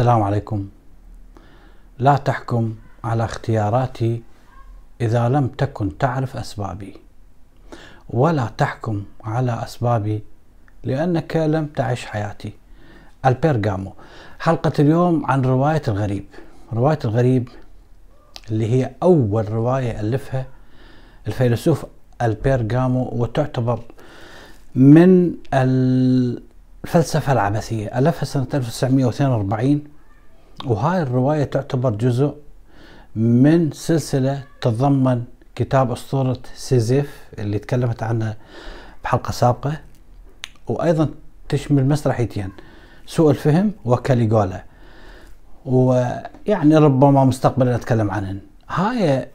السلام عليكم. لا تحكم على اختياراتي إذا لم تكن تعرف أسبابي ولا تحكم على أسبابي لأنك لم تعش حياتي. البيرغامو حلقة اليوم عن رواية الغريب. رواية الغريب اللي هي أول رواية ألفها الفيلسوف البيرغامو وتعتبر من الفلسفة العبثية. ألفها سنة 1942 وهاي الرواية تعتبر جزء من سلسلة تتضمن كتاب أسطورة سيزيف اللي تكلمت عنه بحلقة سابقة وأيضا تشمل مسرحيتين سوء الفهم وكاليغولا ويعني ربما مستقبلا أتكلم عنهن. هاي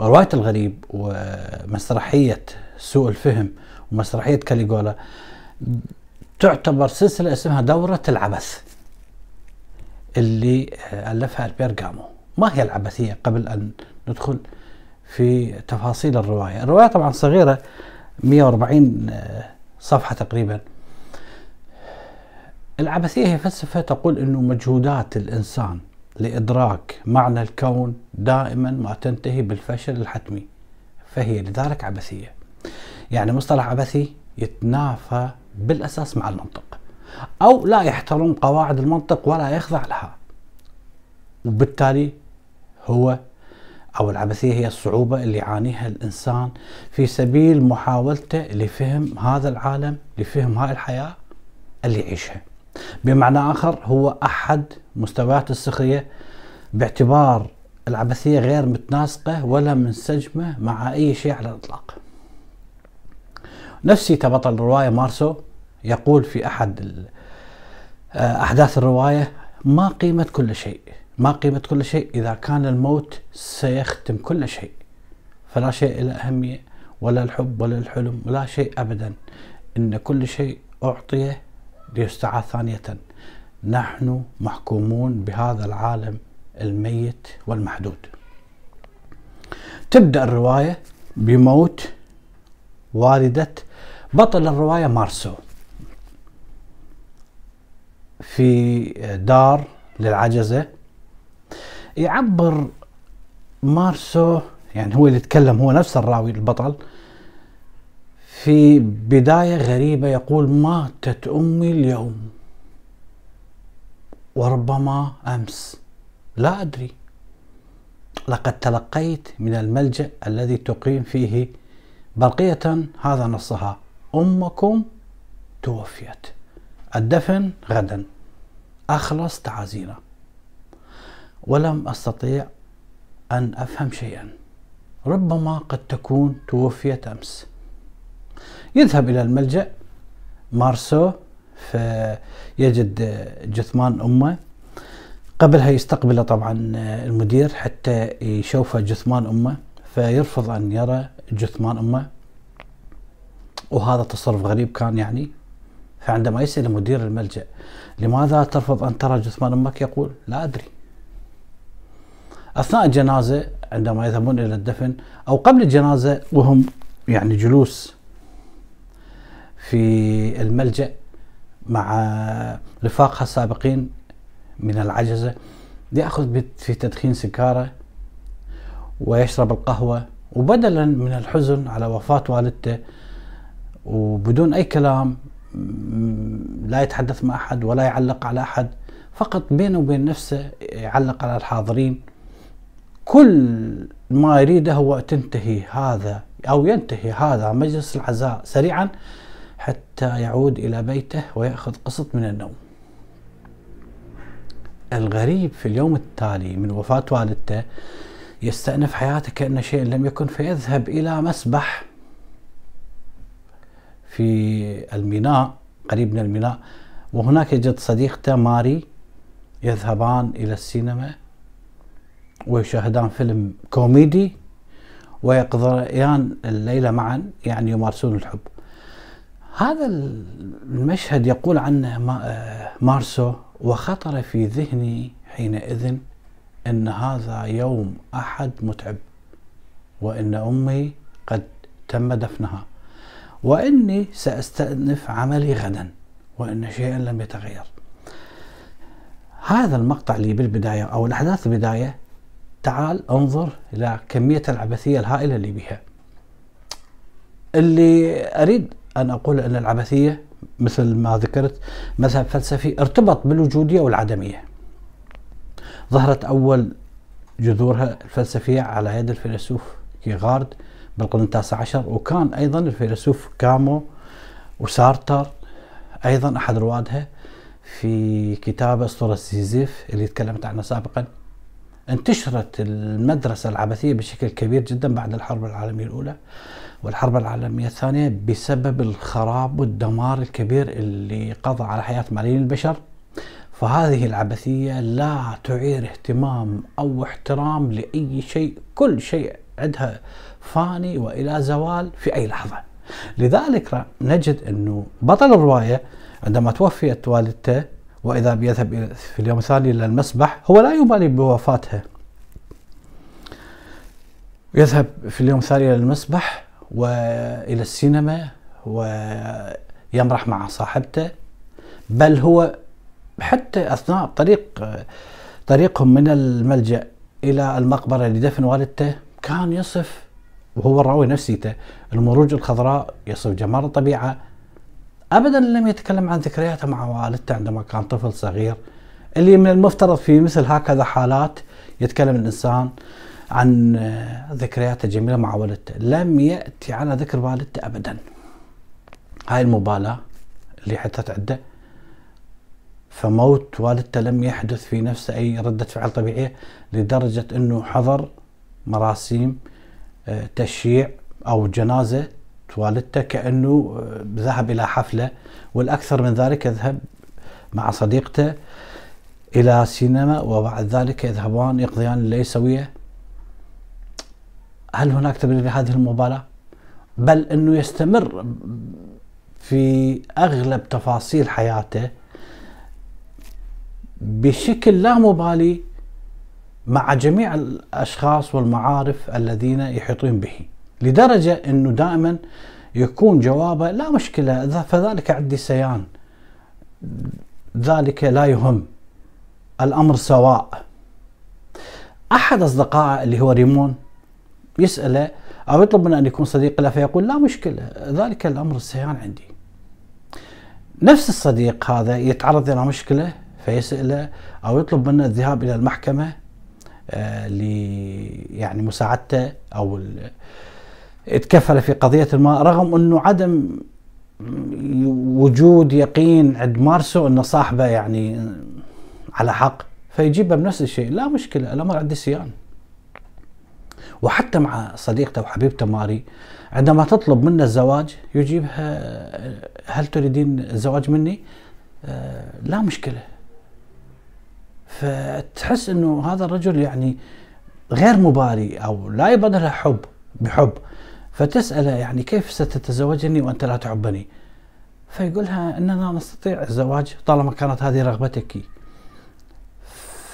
رواية الغريب ومسرحية سوء الفهم ومسرحية كاليغولا. تعتبر سلسلة اسمها دورة العبث اللي ألفها البيرغامو ما هي العبثية قبل أن ندخل في تفاصيل الرواية؟ الرواية طبعا صغيرة 140 صفحة تقريبا. العبثية هي فلسفة تقول أنه مجهودات الإنسان لإدراك معنى الكون دائما ما تنتهي بالفشل الحتمي فهي لذلك عبثية. يعني مصطلح عبثي يتنافى بالأساس مع المنطق. أو لا يحترم قواعد المنطق ولا يخضع لها. وبالتالي هو أو العبثية هي الصعوبة اللي يعانيها الإنسان في سبيل محاولته لفهم هذا العالم لفهم هاي الحياة اللي يعيشها. بمعنى آخر هو أحد مستويات السخرية باعتبار العبثية غير متناسقة ولا منسجمة مع أي شيء على الإطلاق. نفسي بطل الرواية مارسو. يقول في أحد أحداث الرواية ما قيمة كل شيء ما قيمة كل شيء. إذا كان الموت سيختم كل شيء فلا شيء له أهمية ولا الحب ولا الحلم ولا شيء أبدا. إن كل شيء أعطي ليستعاد ثانية. نحن محكومون بهذا العالم الميت والمحدود. تبدأ الرواية بموت والدة بطل الرواية مارسو في دار للعجزة. يعبر مارسو يعني هو اللي يتكلم هو نفس الراوي البطل في بداية غريبة يقول ماتت أمي اليوم وربما أمس. لا أدري. لقد تلقيت من الملجأ الذي تقيم فيه برقية هذا نصها. أمكم توفيت. الدفن غدا. أخلص تعازينا ولم أستطيع أن أفهم شيئا. ربما قد تكون توفيت أمس. يذهب إلى الملجأ. مارسو فيجد جثمان أمه. قبلها يستقبله طبعا المدير حتى يشوف جثمان أمه فيرفض أن يرى جثمان أمه. وهذا تصرف غريب كان يعني. فعندما يسأل مدير الملجأ لماذا ترفض أن ترى جثمان أمك؟ يقول لا أدري. أثناء الجنازة عندما يذهبون إلى الدفن أو قبل الجنازة وهم يعني جلوس في الملجأ مع رفاقها السابقين من العجزة يأخذ في تدخين سيجارة ويشرب القهوة وبدلا من الحزن على وفاة والدته وبدون أي كلام لا يتحدث مع أحد ولا يعلق على أحد فقط بينه وبين نفسه يعلق على الحاضرين. كل ما يريده هو تنتهي هذا أو ينتهي هذا مجلس العزاء سريعا حتى يعود إلى بيته ويأخذ قسط من النوم. الغريب في اليوم التالي من وفاة والدته يستأنف حياته كأن شيء لم يكن فيذهب إلى مسبح في الميناء قريب من الميناء وهناك يجد صديقته ماري يذهبان إلى السينما ويشاهدان فيلم كوميدي ويقضيان الليلة معا يعني يمارسون الحب. هذا المشهد يقول عنه مارسو وخطر في ذهني حينئذ إن هذا يوم أحد متعب وإن أمي قد تم دفنها. وإني سأستأنف عملي غدا وإن شيئا لم يتغير. هذا المقطع اللي بالبداية أو الأحداث البداية تعال انظر إلى كمية العبثية الهائلة اللي بها. اللي أريد أن أقول أن العبثية مثل ما ذكرت مذهب فلسفي ارتبط بالوجودية والعدمية. ظهرت أول جذورها الفلسفية على يد الفيلسوف كيغارد بالقرن التاسع عشر وكان أيضا الفيلسوف كامو وسارتر أيضا أحد روادها في كتاب أسطورة سيزيف اللي تكلمت عنه سابقا. انتشرت المدرسة العبثية بشكل كبير جدا بعد الحرب العالمية الأولى والحرب العالمية الثانية بسبب الخراب والدمار الكبير اللي قضى على حياة ملايين البشر. فهذه العبثية لا تعير اهتمام أو احترام لأي شيء كل شيء عندها فاني وإلى زوال في أي لحظة. لذلك نجد أنه بطل الرواية عندما توفيت والدته وإذا بيذهب في اليوم الثاني إلى المسبح هو لا يبالي بوفاتها يذهب في اليوم الثاني إلى المسبح وإلى السينما ويمرح مع صاحبته بل هو حتى أثناء طريق طريقهم من الملجأ إلى المقبرة لدفن والدته كان يصف وهو الراوي نفسيته. المروج الخضراء يصف جمال الطبيعة. أبدا لم يتكلم عن ذكرياته مع والدته عندما كان طفل صغير. اللي من المفترض في مثل هكذا حالات يتكلم الإنسان عن ذكرياته الجميلة مع والدته. لم يأتي على ذكر والدته أبدا. هاي المبالاة اللي حدثت عنده فموت والدته لم يحدث في نفسه أي ردة فعل طبيعية لدرجة أنه حضر مراسيم آه، تشييع أو جنازة والدته كأنه آه، ذهب إلى حفلة والأكثر من ذلك يذهب مع صديقته إلى سينما وبعد ذلك يذهبان يقضيان الليل سوية هل هناك تبرير لهذه المبالاة؟ بل أنه يستمر في أغلب تفاصيل حياته بشكل لا مبالي مع جميع الأشخاص والمعارف الذين يحيطون به لدرجة إنه دائما يكون جوابه لا مشكلة فذلك عندي سيان ذلك لا يهم الأمر سواء. أحد أصدقائه اللي هو ريمون يسأله أو يطلب منه أن يكون صديق له؟ فيقول لا مشكلة ذلك الأمر السيان عندي. نفس الصديق هذا يتعرض إلى مشكلة فيسأله أو يطلب منه الذهاب إلى المحكمة؟ آه ل يعني مساعدته أو اتكفل في قضية الماء رغم أنه عدم وجود يقين عند مارسو أن صاحبه يعني على حق فيجيبه بنفس الشيء. لا مشكلة الأمر عندي سيان وحتى مع صديقته وحبيبته ماري عندما تطلب منه الزواج يجيبها هل تريدين الزواج مني؟ آه لا مشكلة. فتحس إنه هذا الرجل يعني غير مبالي أو لا يبادلها حب بحب فتسأله يعني كيف ستتزوجني وأنت لا تحبني؟ فيقولها إننا نستطيع الزواج طالما كانت هذه رغبتك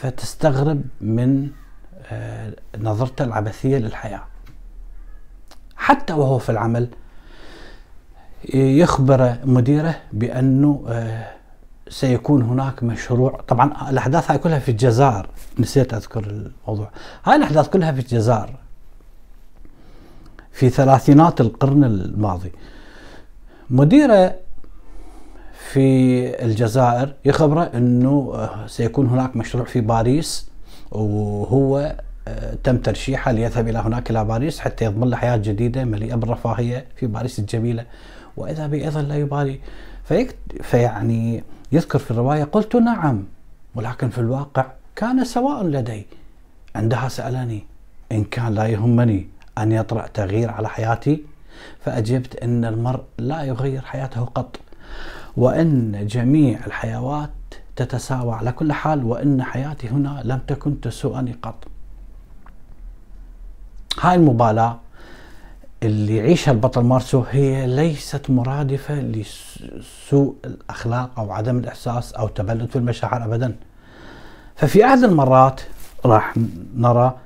فتستغرب من آه، نظرته العبثية للحياة. حتى وهو في العمل يخبر مديره بأنه آه، سيكون هناك مشروع. طبعا الأحداث هاي كلها في الجزائر. نسيت أذكر الموضوع. هاي الأحداث كلها في الجزائر. في ثلاثينات القرن الماضي. مديرة في الجزائر يخبره إنه سيكون هناك مشروع في باريس وهو آه، تم ترشيحه ليذهب إلى هناك إلى باريس حتى يضمن له حياة جديدة مليئة بالرفاهية في باريس الجميلة. وإذا به أيضا لا يبالي فيكت فيعني يذكر في الرواية قلت نعم ولكن في الواقع كان سواء لدي. عندها سألني إن كان لا يهمني أن يطرأ تغيير على حياتي فأجبت أن المرء لا يغير حياته قط وأن جميع الحيوات تتساوى على كل حال وأن حياتي هنا لم تكن تسوءني قط. هاي المبالاة اللي يعيشها البطل مارسو هي ليست مرادفة لسوء الأخلاق أو عدم الإحساس أو تبلد في المشاعر أبدا. ففي أحد المرات راح نرى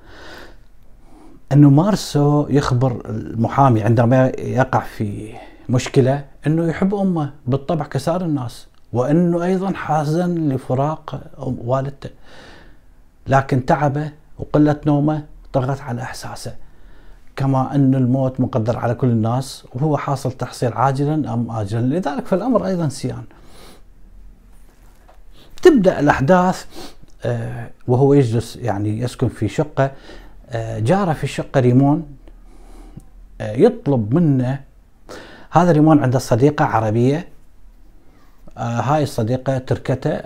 أنه مارسو يخبر المحامي عندما يقع في مشكلة أنه يحب أمه بالطبع كسائر الناس وأنه أيضا حزن لفراق والدته. لكن تعبه وقلة نومه طغت على إحساسه. كما أن الموت مقدر على كل الناس وهو حاصل تحصيل عاجلا أم آجلا. لذلك فالأمر أيضا سيان. تبدأ الأحداث آه، وهو يجلس يعني يسكن في شقة آه، جاره في الشقة ريمون آه، يطلب منه. هذا ريمون عنده صديقة عربية هاي الصديقة تركته.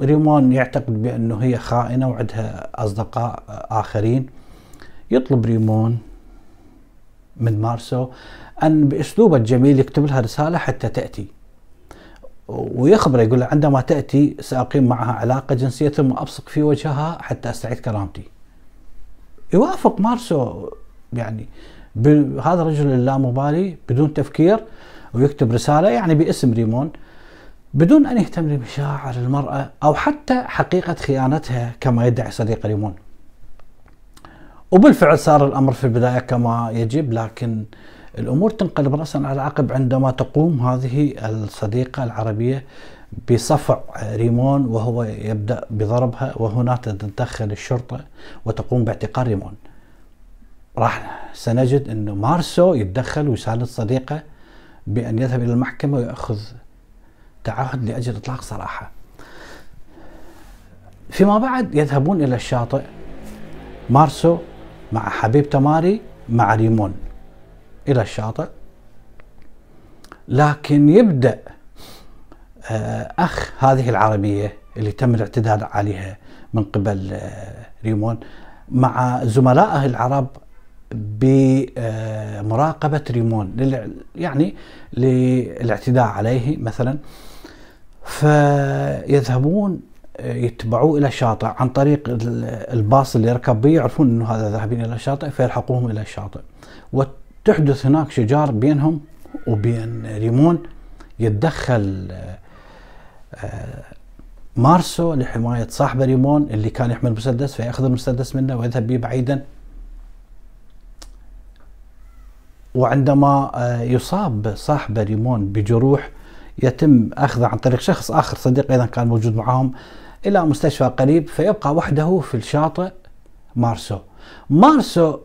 ريمون يعتقد بأنه هي خائنة وعندها أصدقاء آخرين. يطلب ريمون. من مارسو أن بأسلوبه الجميل يكتب لها رسالة حتى تأتي. ويخبره يقول له عندما تأتي سأقيم معها علاقة جنسية ثم أبصق في وجهها حتى أستعيد كرامتي يوافق مارسو يعني هذا الرجل اللامبالي بدون تفكير ويكتب رسالة يعني باسم ريمون بدون أن يهتم لمشاعر المرأة أو حتى حقيقة خيانتها كما يدعي صديق ريمون. وبالفعل صار الأمر في البداية كما يجب لكن الأمور تنقلب رأسا على عقب عندما تقوم هذه الصديقة العربية بصفع ريمون وهو يبدأ بضربها وهنا تتدخل الشرطة وتقوم باعتقال ريمون. راح سنجد أنه مارسو يتدخل ويساند صديقه بأن يذهب إلى المحكمة ويأخذ تعهد لأجل إطلاق سراحه فيما بعد يذهبون إلى الشاطئ. مارسو مع حبيب تماري مع ريمون. إلى الشاطئ. لكن يبدأ آه، أخ هذه العربية اللي تم الاعتداء عليها من قبل آه، ريمون مع زملائه العرب بمراقبة ريمون يعني للاعتداء عليه مثلا. فيذهبون آه، يتبعوه إلى الشاطئ عن طريق الباص اللي يركب به يعرفون إنه هذا ذاهبين إلى الشاطئ فيلحقوهم إلى الشاطئ. وتحدث هناك شجار بينهم وبين ريمون يتدخل آه، مارسو لحماية صاحبه ريمون اللي كان يحمل مسدس فيأخذ المسدس منه ويذهب به بعيدا. وعندما آه، يصاب صاحبه ريمون بجروح يتم أخذه عن طريق شخص آخر صديق أيضا كان موجود معهم إلى مستشفى قريب فيبقى وحده في الشاطئ مارسو. مارسو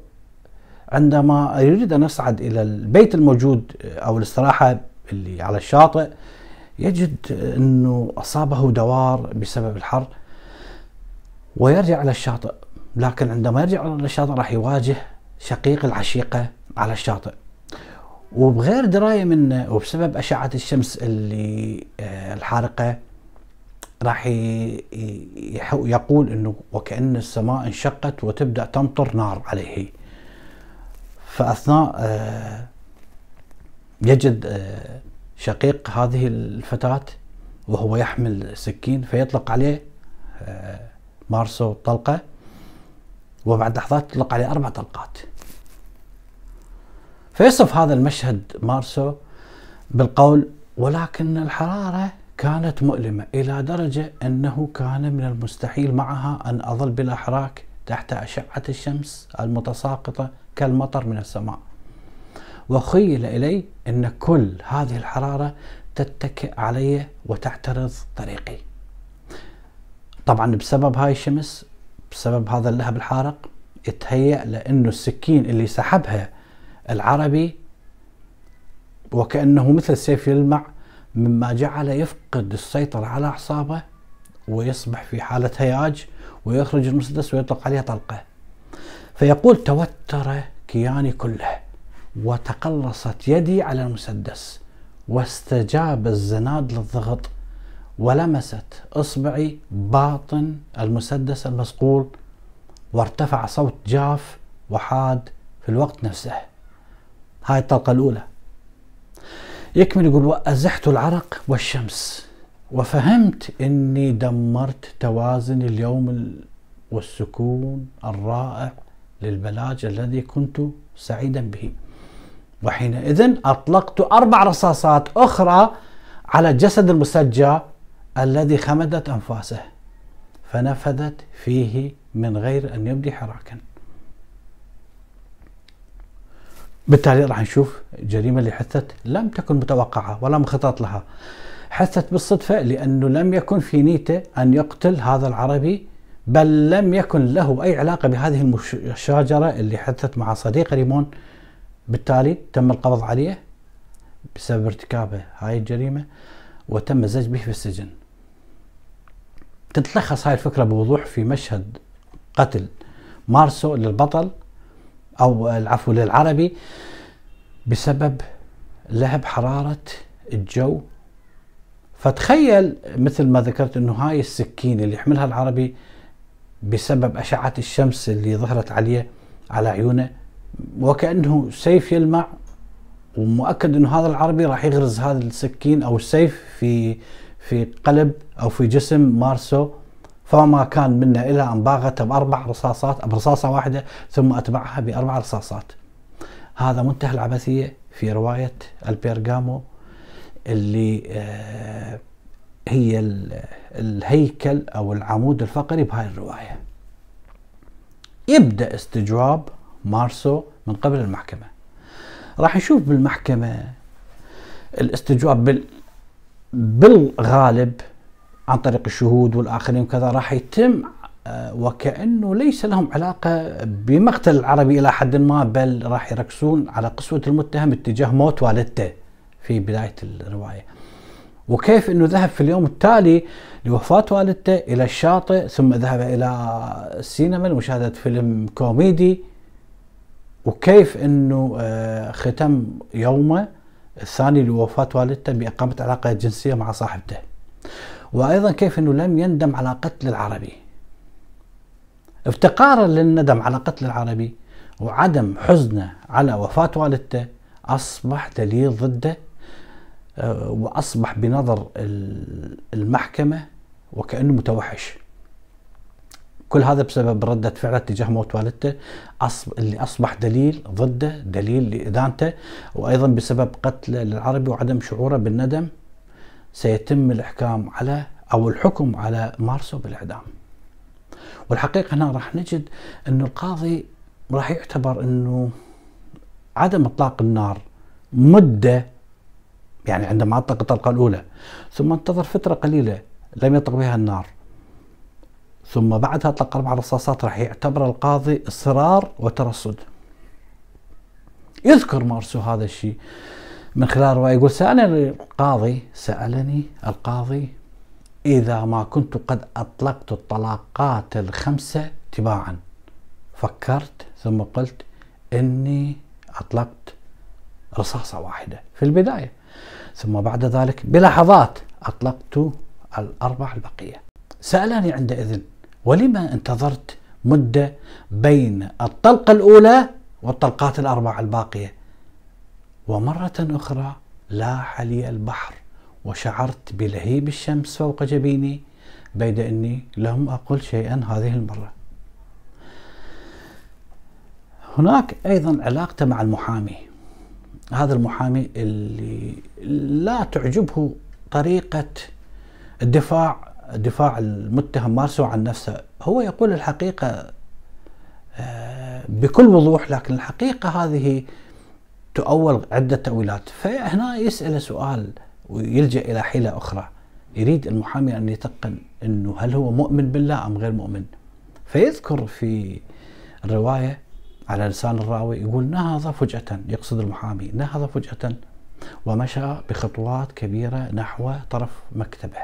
عندما يريد أن يصعد إلى البيت الموجود أو الاستراحة اللي على الشاطئ يجد إنه أصابه دوار بسبب الحر ويرجع إلى الشاطئ. لكن عندما يرجع إلى الشاطئ راح يواجه شقيق العشيقة على الشاطئ. وبغير دراية منه وبسبب أشعة الشمس اللي آه، الحارقة راح يقول إنه وكأن السماء انشقت وتبدأ تمطر نار عليه. فأثناء آه، يجد آه، شقيق هذه الفتاة وهو يحمل سكين فيطلق عليه مارسو طلقة وبعد لحظات يطلق عليه أربع طلقات. فيصف هذا المشهد مارسو بالقول ولكن الحرارة كانت مؤلمة إلى درجة أنه كان من المستحيل معها أن أظل بلا حراك تحت أشعة الشمس المتساقطة كالمطر من السماء. وخيل إلي أن كل هذه الحرارة تتكئ علي وتعترض طريقي. طبعا بسبب هاي الشمس بسبب هذا اللهب الحارق يتهيأ لأنه السكين اللي سحبها العربي وكأنه مثل السيف يلمع مما جعل يفقد السيطرة على أعصابه ويصبح في حالة هياج ويخرج المسدس ويطلق عليه طلقة. فيقول توتر كياني كله وتقلصت يدي على المسدس واستجاب الزناد للضغط ولمست إصبعي باطن المسدس المصقول وارتفع صوت جاف وحاد في الوقت نفسه. هاي الطلقة الأولى. يكمل يقول وأزحت العرق والشمس وفهمت أني دمرت توازن اليوم والسكون الرائع للبلاج الذي كنت سعيدا به. وحينئذ أطلقت أربع رصاصات أخرى على جسد المسجى الذي خمدت أنفاسه فنفذت فيه من غير أن يبدي حراكا. بالتالي راح نشوف الجريمة اللي حدثت لم تكن متوقعة ولا مخطط لها. حست بالصدفة لأنه لم يكن في نيته أن يقتل هذا العربي بل لم يكن له أي علاقة بهذه الشاجرة اللي حدثت مع صديق ريمون. بالتالي تم القبض عليه بسبب ارتكابه هاي الجريمة وتم الزج به في السجن. تتلخص هاي الفكرة بوضوح في مشهد قتل مارسو للبطل أو العفو للعربي بسبب لهب حرارة الجو. فتخيل مثل ما ذكرت إنه هاي السكين اللي يحملها العربي بسبب أشعة الشمس اللي ظهرت عليه على عيونه وكأنه سيف يلمع ومؤكد إنه هذا العربي راح يغرز هذا السكين أو السيف في في قلب أو في جسم مارسو. فما كان منا إلا أن باغته بأربع رصاصات برصاصة واحدة ثم أتبعها بأربع رصاصات. هذا منتهى العبثية في رواية البيرغامو اللي آه هي الهيكل أو العمود الفقري بهاي الرواية. يبدأ استجواب مارسو من قبل المحكمة. راح نشوف بالمحكمة الاستجواب بال بالغالب عن طريق الشهود والآخرين وكذا راح يتم آه، وكأنه ليس لهم علاقة بمقتل العربي إلى حد ما بل راح يركزون على قسوة المتهم اتجاه موت والدته في بداية الرواية. وكيف إنه ذهب في اليوم التالي لوفاة والدته إلى الشاطئ ثم ذهب إلى السينما لمشاهدة فيلم كوميدي وكيف إنه آه، ختم يومه الثاني لوفاة والدته بإقامة علاقة جنسية مع صاحبته. وأيضا كيف إنه لم يندم على قتل العربي. افتقارا للندم على قتل العربي وعدم حزنه على وفاة والدته أصبح دليل ضده آه، وأصبح بنظر المحكمة وكأنه متوحش. كل هذا بسبب ردة فعله تجاه موت والدته اللي أصبح دليل ضده دليل لإدانته وأيضا بسبب قتل العربي وعدم شعوره بالندم سيتم الإحكام على أو الحكم على مارسو بالإعدام. والحقيقة هنا راح نجد أنه القاضي راح يعتبر أنه عدم إطلاق النار مدة يعني عندما أطلق الطلقة الأولى ثم انتظر فترة قليلة لم يطلق بها النار. ثم بعدها أطلق أربع رصاصات راح يعتبر القاضي إصرار وترصد. يذكر مارسو هذا الشيء. من خلال رواية يقول سألني القاضي سألني القاضي إذا ما كنت قد أطلقت الطلاقات الخمسة تباعا. فكرت ثم قلت إني أطلقت رصاصة واحدة في البداية. ثم بعد ذلك بلحظات أطلقت الأربع البقية. سألني عندئذ ولما انتظرت مدة بين الطلقة الأولى والطلقات الأربع الباقية؟ ومرة أخرى لاح لي البحر وشعرت بلهيب الشمس فوق جبيني بيد أني لم أقل شيئا هذه المرة. هناك أيضا علاقته مع المحامي. هذا المحامي اللي لا تعجبه طريقة الدفاع دفاع المتهم مارسو عن نفسه. هو يقول الحقيقة آه، بكل وضوح لكن الحقيقة هذه تؤول عدة تأويلات. فهنا يسأل سؤال ويلجأ إلى حيلة أخرى. يريد المحامي أن يتقن أنه هل هو مؤمن بالله أم غير مؤمن. فيذكر في الرواية على لسان الراوي يقول نهض فجأة يقصد المحامي نهض فجأة ومشى بخطوات كبيرة نحو طرف مكتبه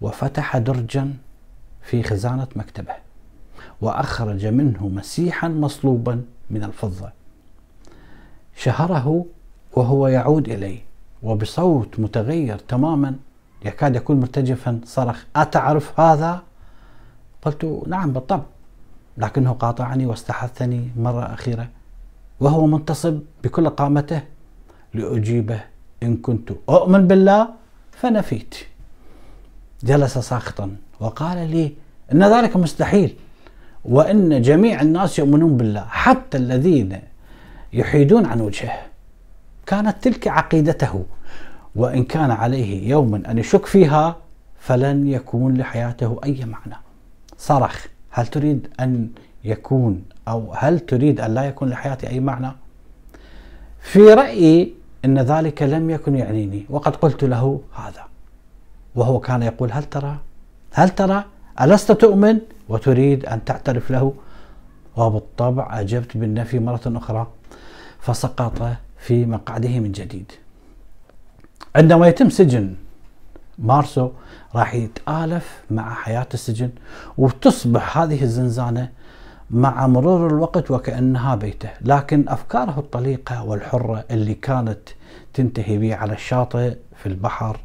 وفتح درجا في خزانة مكتبه وأخرج منه مسيحا مصلوبا من الفضة. شهره وهو يعود إلي وبصوت متغير تماما يكاد يكون مرتجفا صرخ أتعرف هذا؟ قلت نعم بالطبع لكنه قاطعني واستحثني مرة أخيرة وهو منتصب بكل قامته لأجيبه إن كنت أؤمن بالله فنفيت جلس ساخطا وقال لي إن ذلك مستحيل وإن جميع الناس يؤمنون بالله حتى الذين يحيدون عن وجهه. كانت تلك عقيدته. وإن كان عليه يوما أن يشك فيها فلن يكون لحياته أي معنى. صرخ هل تريد أن يكون أو هل تريد أن لا يكون لحياتي أي معنى؟ في رأيي إن ذلك لم يكن يعنيني. وقد قلت له هذا. وهو كان يقول هل ترى؟ هل ترى؟ ألست تؤمن؟ وتريد أن تعترف له؟ وبالطبع أجبت بالنفي مرة أخرى فسقط في مقعده من جديد. عندما يتم سجن مارسو راح يتآلف مع حياة السجن وتصبح هذه الزنزانة مع مرور الوقت وكأنها بيته. لكن أفكاره الطليقة والحرة اللي كانت تنتهي به على الشاطئ في البحر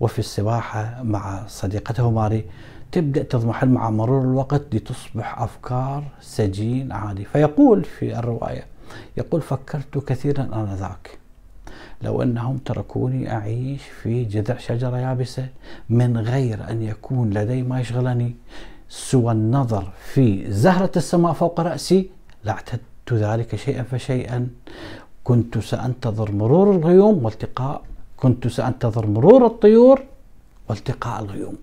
وفي السباحة مع صديقته ماري تبدأ تضمحل مع مرور الوقت لتصبح أفكار سجين عادي. فيقول في الرواية يقول فكرت كثيرا آنذاك لو أنهم تركوني أعيش في جذع شجرة يابسة من غير أن يكون لدي ما يشغلني سوى النظر في زهرة السماء فوق رأسي لاعتدت ذلك شيئا فشيئا. كنت سأنتظر مرور الغيوم والتقاء كنت سأنتظر مرور الطيور والتقاء الغيوم.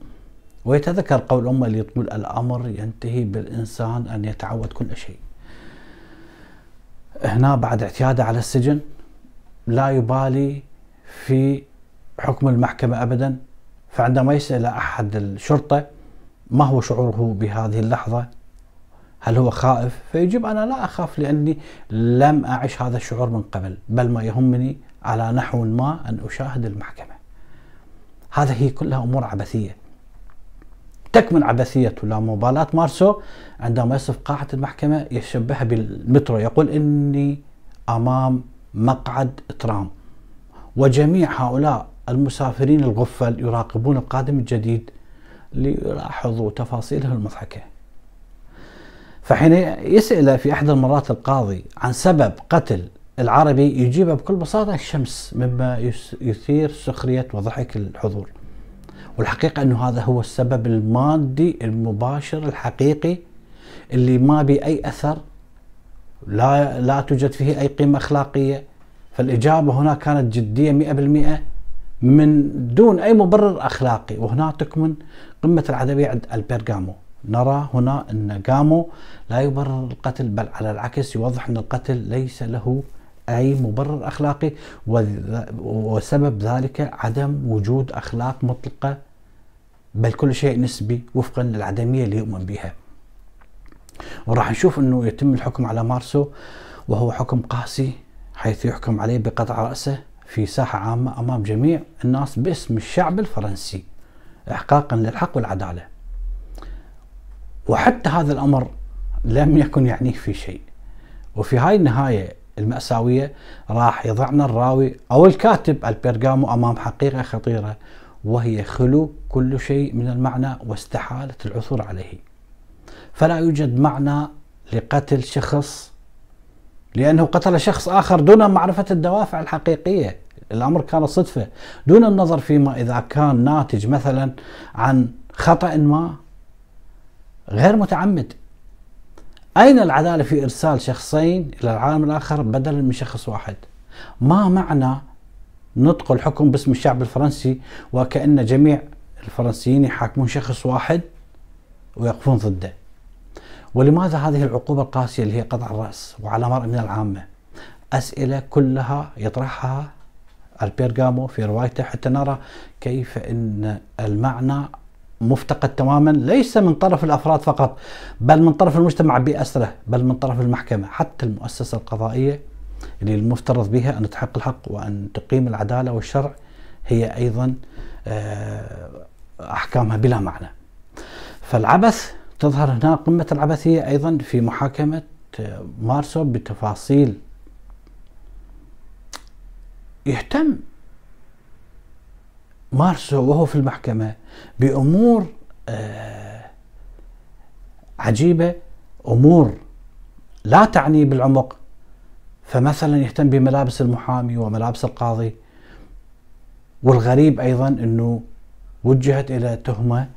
ويتذكر قول أمه اللي تقول الأمر ينتهي بالإنسان أن يتعود كل شيء. هنا بعد اعتياده على السجن لا يبالي في حكم المحكمة أبدا فعندما يسأل أحد الشرطة ما هو شعوره بهذه اللحظة؟ هل هو خائف؟ فيجيب أنا لا أخاف لأني لم أعش هذا الشعور من قبل بل ما يهمني على نحو ما أن أشاهد المحكمة. هذا هي كلها أمور عبثية. تكمن عبثية لا مبالاة مارسو عندما يصف قاعة المحكمة يشبهها بالمترو يقول إني أمام مقعد ترام وجميع هؤلاء المسافرين الغفل يراقبون القادم الجديد ليلاحظوا تفاصيله المضحكة. فحين يسأل في أحد المرات القاضي عن سبب قتل العربي يجيب بكل بساطة الشمس مما يثير سخرية وضحك الحضور. والحقيقة أنه هذا هو السبب المادي المباشر الحقيقي اللي ما بي أي أثر لا لا توجد فيه أي قيمة أخلاقية. فالإجابة هنا كانت مئة بالمئة من دون أي مبرر أخلاقي. وهنا تكمن قمة العدمية عند البرغامو نرى هنا أن جامو لا يبرر القتل بل على العكس يوضح أن القتل ليس له أي مبرر أخلاقي وسبب ذلك عدم وجود أخلاق مطلقة بل كل شيء نسبي وفقا للعدمية اللي يؤمن بها. وراح نشوف أنه يتم الحكم على مارسو وهو حكم قاسي حيث يحكم عليه بقطع رأسه في ساحة عامة أمام جميع الناس باسم الشعب الفرنسي إحقاقا للحق والعدالة. وحتى هذا الأمر لم يكن يعنيه في شيء. وفي هاي النهاية المأساوية راح يضعنا الراوي أو الكاتب البرغامو أمام حقيقة خطيرة وهي خلو كل شيء من المعنى واستحالة العثور عليه. فلا يوجد معنى لقتل شخص لأنه قتل شخص آخر دون معرفة الدوافع الحقيقية. الأمر كان صدفة. دون النظر فيما إذا كان ناتج مثلا عن خطأ ما غير متعمد. أين العدالة في إرسال شخصين إلى العالم الآخر بدلا من شخص واحد؟ ما معنى نطق الحكم باسم الشعب الفرنسي وكأن جميع الفرنسيين يحاكمون شخص واحد ويقفون ضده؟ ولماذا هذه العقوبة القاسية اللي هي قطع الرأس وعلى مرء من العامة؟ أسئلة كلها يطرحها البيرغامو في روايته حتى نرى كيف أن المعنى مفتقد تماما ليس من طرف الأفراد فقط بل من طرف المجتمع بأسره بل من طرف المحكمة حتى المؤسسة القضائية اللي المفترض بها أن تحقق الحق وأن تقيم العدالة والشرع هي أيضا آه، أحكامها بلا معنى. فالعبث تظهر هنا قمة العبثية أيضا في محاكمة آه، مارسو بتفاصيل يهتم مارسو وهو في المحكمة بأمور آه، عجيبة أمور لا تعني بالعمق. فمثلا يهتم بملابس المحامي وملابس القاضي والغريب أيضا أنه وجهت إلى تهمة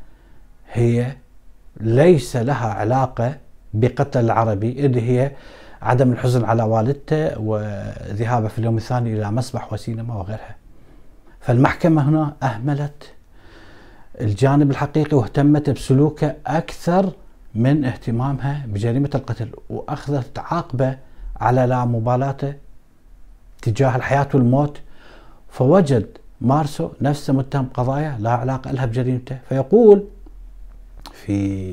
هي ليس لها علاقة بقتل العربي اللي هي عدم الحزن على والدته وذهابه في اليوم الثاني إلى مسبح وسينما وغيرها. فالمحكمة هنا أهملت الجانب الحقيقي واهتمت بسلوكه أكثر من اهتمامها بجريمة القتل وأخذت عاقبة على لا مبالاته تجاه الحياة والموت. فوجد مارسو نفسه متهم قضايا لا علاقة لها بجريمته فيقول في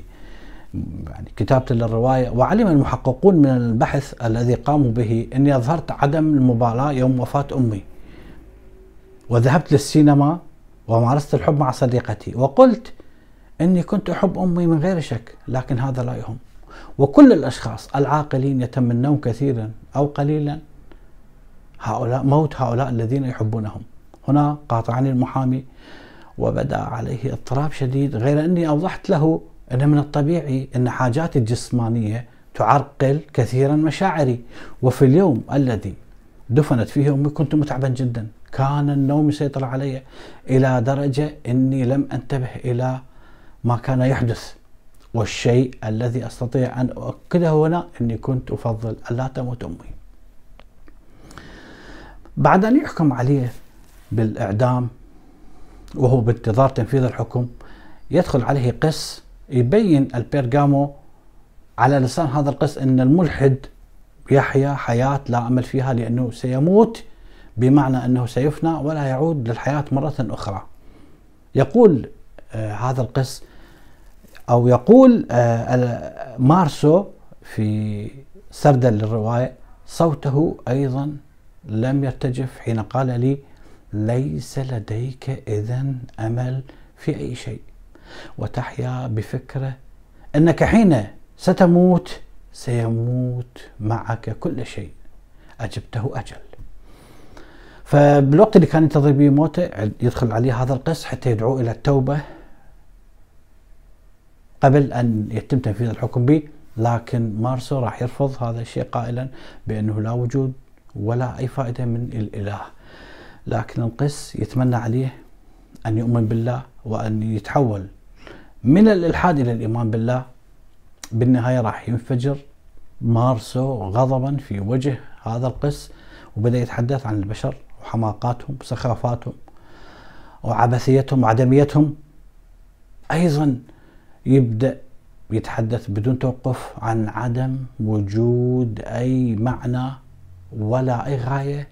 يعني كتابة للرواية وعلم المحققون من البحث الذي قاموا به أني أظهرت عدم المبالاة يوم وفاة أمي. وذهبت للسينما ومارست الحب مع صديقتي وقلت أني كنت أحب أمي من غير شك لكن هذا لا يهم. وكل الأشخاص العاقلين يتمنون كثيرا أو قليلا هؤلاء موت هؤلاء الذين يحبونهم. هنا قاطعني المحامي وبدا عليه اضطراب شديد غير أني أوضحت له إن من الطبيعي إن حاجاتي الجسمانية تعرقل كثيرا مشاعري. وفي اليوم الذي دفنت فيه أمي كنت متعبا جدا. كان النوم يسيطر علي إلى درجة إني لم أنتبه إلى ما كان يحدث والشيء الذي أستطيع أن أؤكده هنا إني كنت أفضل ألا تموت أمي. بعد أن يحكم عليه بالإعدام وهو بانتظار تنفيذ الحكم يدخل عليه قس يبين البيرغامو على لسان هذا القس إن الملحد يحيا حياة لا أمل فيها لأنه سيموت بمعنى أنه سيفنى ولا يعود للحياة مرة أخرى. يقول آه هذا القس أو يقول آه مارسو في سردا للروايه صوته أيضا لم يرتجف حين قال لي ليس لديك اذا أمل في أي شيء وتحيا بفكرة إنك حين ستموت سيموت معك كل شيء أجبته أجل فبالوقت اللي كان ينتظر به موته يدخل عليه هذا القس حتى يدعو إلى التوبة قبل أن يتم تنفيذ الحكم به. لكن مارسو راح يرفض هذا الشيء قائلا بأنه لا وجود ولا أي فائدة من الإله. لكن القس يتمنى عليه أن يؤمن بالله وأن يتحول من الإلحاد إلى الإيمان بالله. بالنهاية راح ينفجر مارسو غضبا في وجه هذا القس وبدأ يتحدث عن البشر. وحماقاتهم وسخافاتهم وعبثيتهم وعدميتهم أيضا يبدأ يتحدث بدون توقف عن عدم وجود أي معنى ولا أي غاية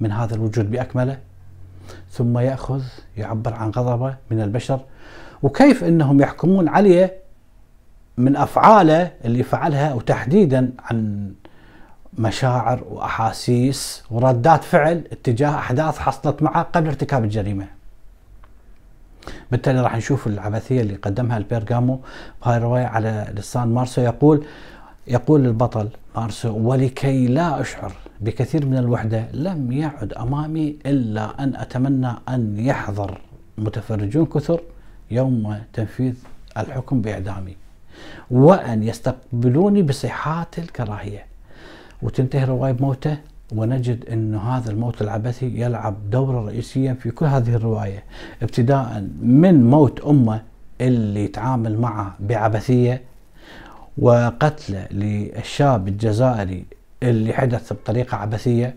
من هذا الوجود بأكمله. ثم يأخذ يعبر عن غضبه من البشر وكيف إنهم يحكمون عليه من أفعاله اللي فعلها وتحديدا عن مشاعر وأحاسيس وردات فعل اتجاه أحداث حصلت معه قبل ارتكاب الجريمة. بالتالي راح نشوف العبثية اللي قدمها البيرغامو بهاي الرواية على لسان مارسو. يقول يقول البطل مارسو ولكي لا أشعر بكثير من الوحدة لم يعد أمامي إلا أن أتمنى أن يحضر. متفرجون كثر يوم تنفيذ الحكم بإعدامي. وأن يستقبلوني بصيحات الكراهية. وتنتهي الروايه بموته ونجد أن هذا الموت العبثي يلعب دورا رئيسيا في كل هذه الرواية ابتداء من موت أمه اللي تعامل معه بعبثية وقتله للشاب الجزائري اللي حدث بطريقة عبثية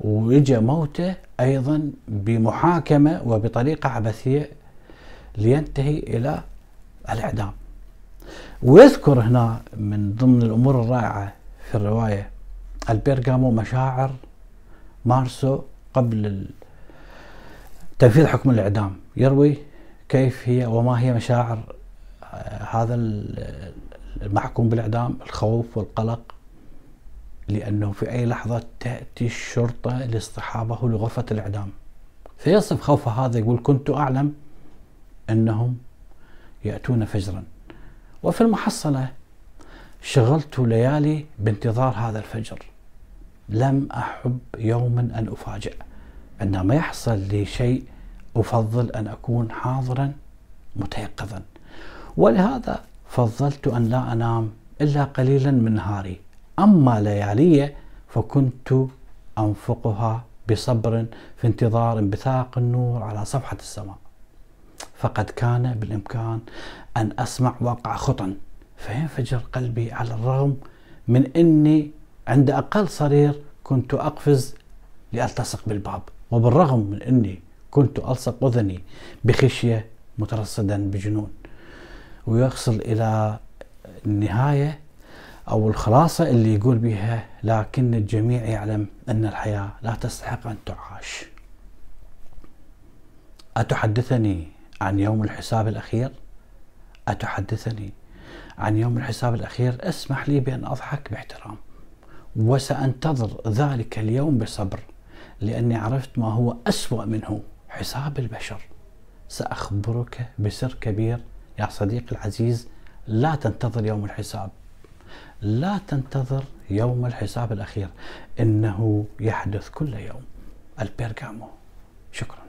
ويجي موته أيضا بمحاكمة وبطريقة عبثية لينتهي إلى الإعدام. ويذكر هنا من ضمن الأمور الرائعة في الرواية. البرغامو مشاعر مارسو قبل تنفيذ حكم الإعدام. يروي كيف هي وما هي مشاعر آه، هذا المحكوم بالإعدام الخوف والقلق لأنه في أي لحظة تأتي الشرطة لاصطحابه لغرفة الإعدام. فيصف خوفه هذا يقول كنت أعلم أنهم يأتون فجرا. وفي المحصلة شغلت ليالي بانتظار هذا الفجر. لم أحب يوما أن أفاجئ. عندما يحصل لي شيء أفضل أن أكون حاضرا متيقظا. ولهذا فضلت أن لا أنام إلا قليلا من نهاري. أما ليالي فكنت أنفقها بصبر في انتظار انبثاق النور على صفحة السماء. فقد كان بالإمكان أن أسمع واقع خطأ. فينفجر قلبي على الرغم من أني عند أقل صرير كنت أقفز لألتصق بالباب وبالرغم من أني كنت ألصق أذني بخشية مترصدا بجنون. ويصل إلى النهاية أو الخلاصة اللي يقول بها لكن الجميع يعلم أن الحياة لا تستحق أن تعاش. أتحدثني عن يوم الحساب الأخير؟ أتحدثني. عن يوم الحساب الأخير اسمح لي بأن أضحك باحترام. وسأنتظر ذلك اليوم بصبر لأني عرفت ما هو أسوأ منه حساب البشر. سأخبرك بسر كبير يا صديقي العزيز لا تنتظر يوم الحساب. لا تنتظر يوم الحساب الأخير إنه يحدث كل يوم. البرغامو شكرا.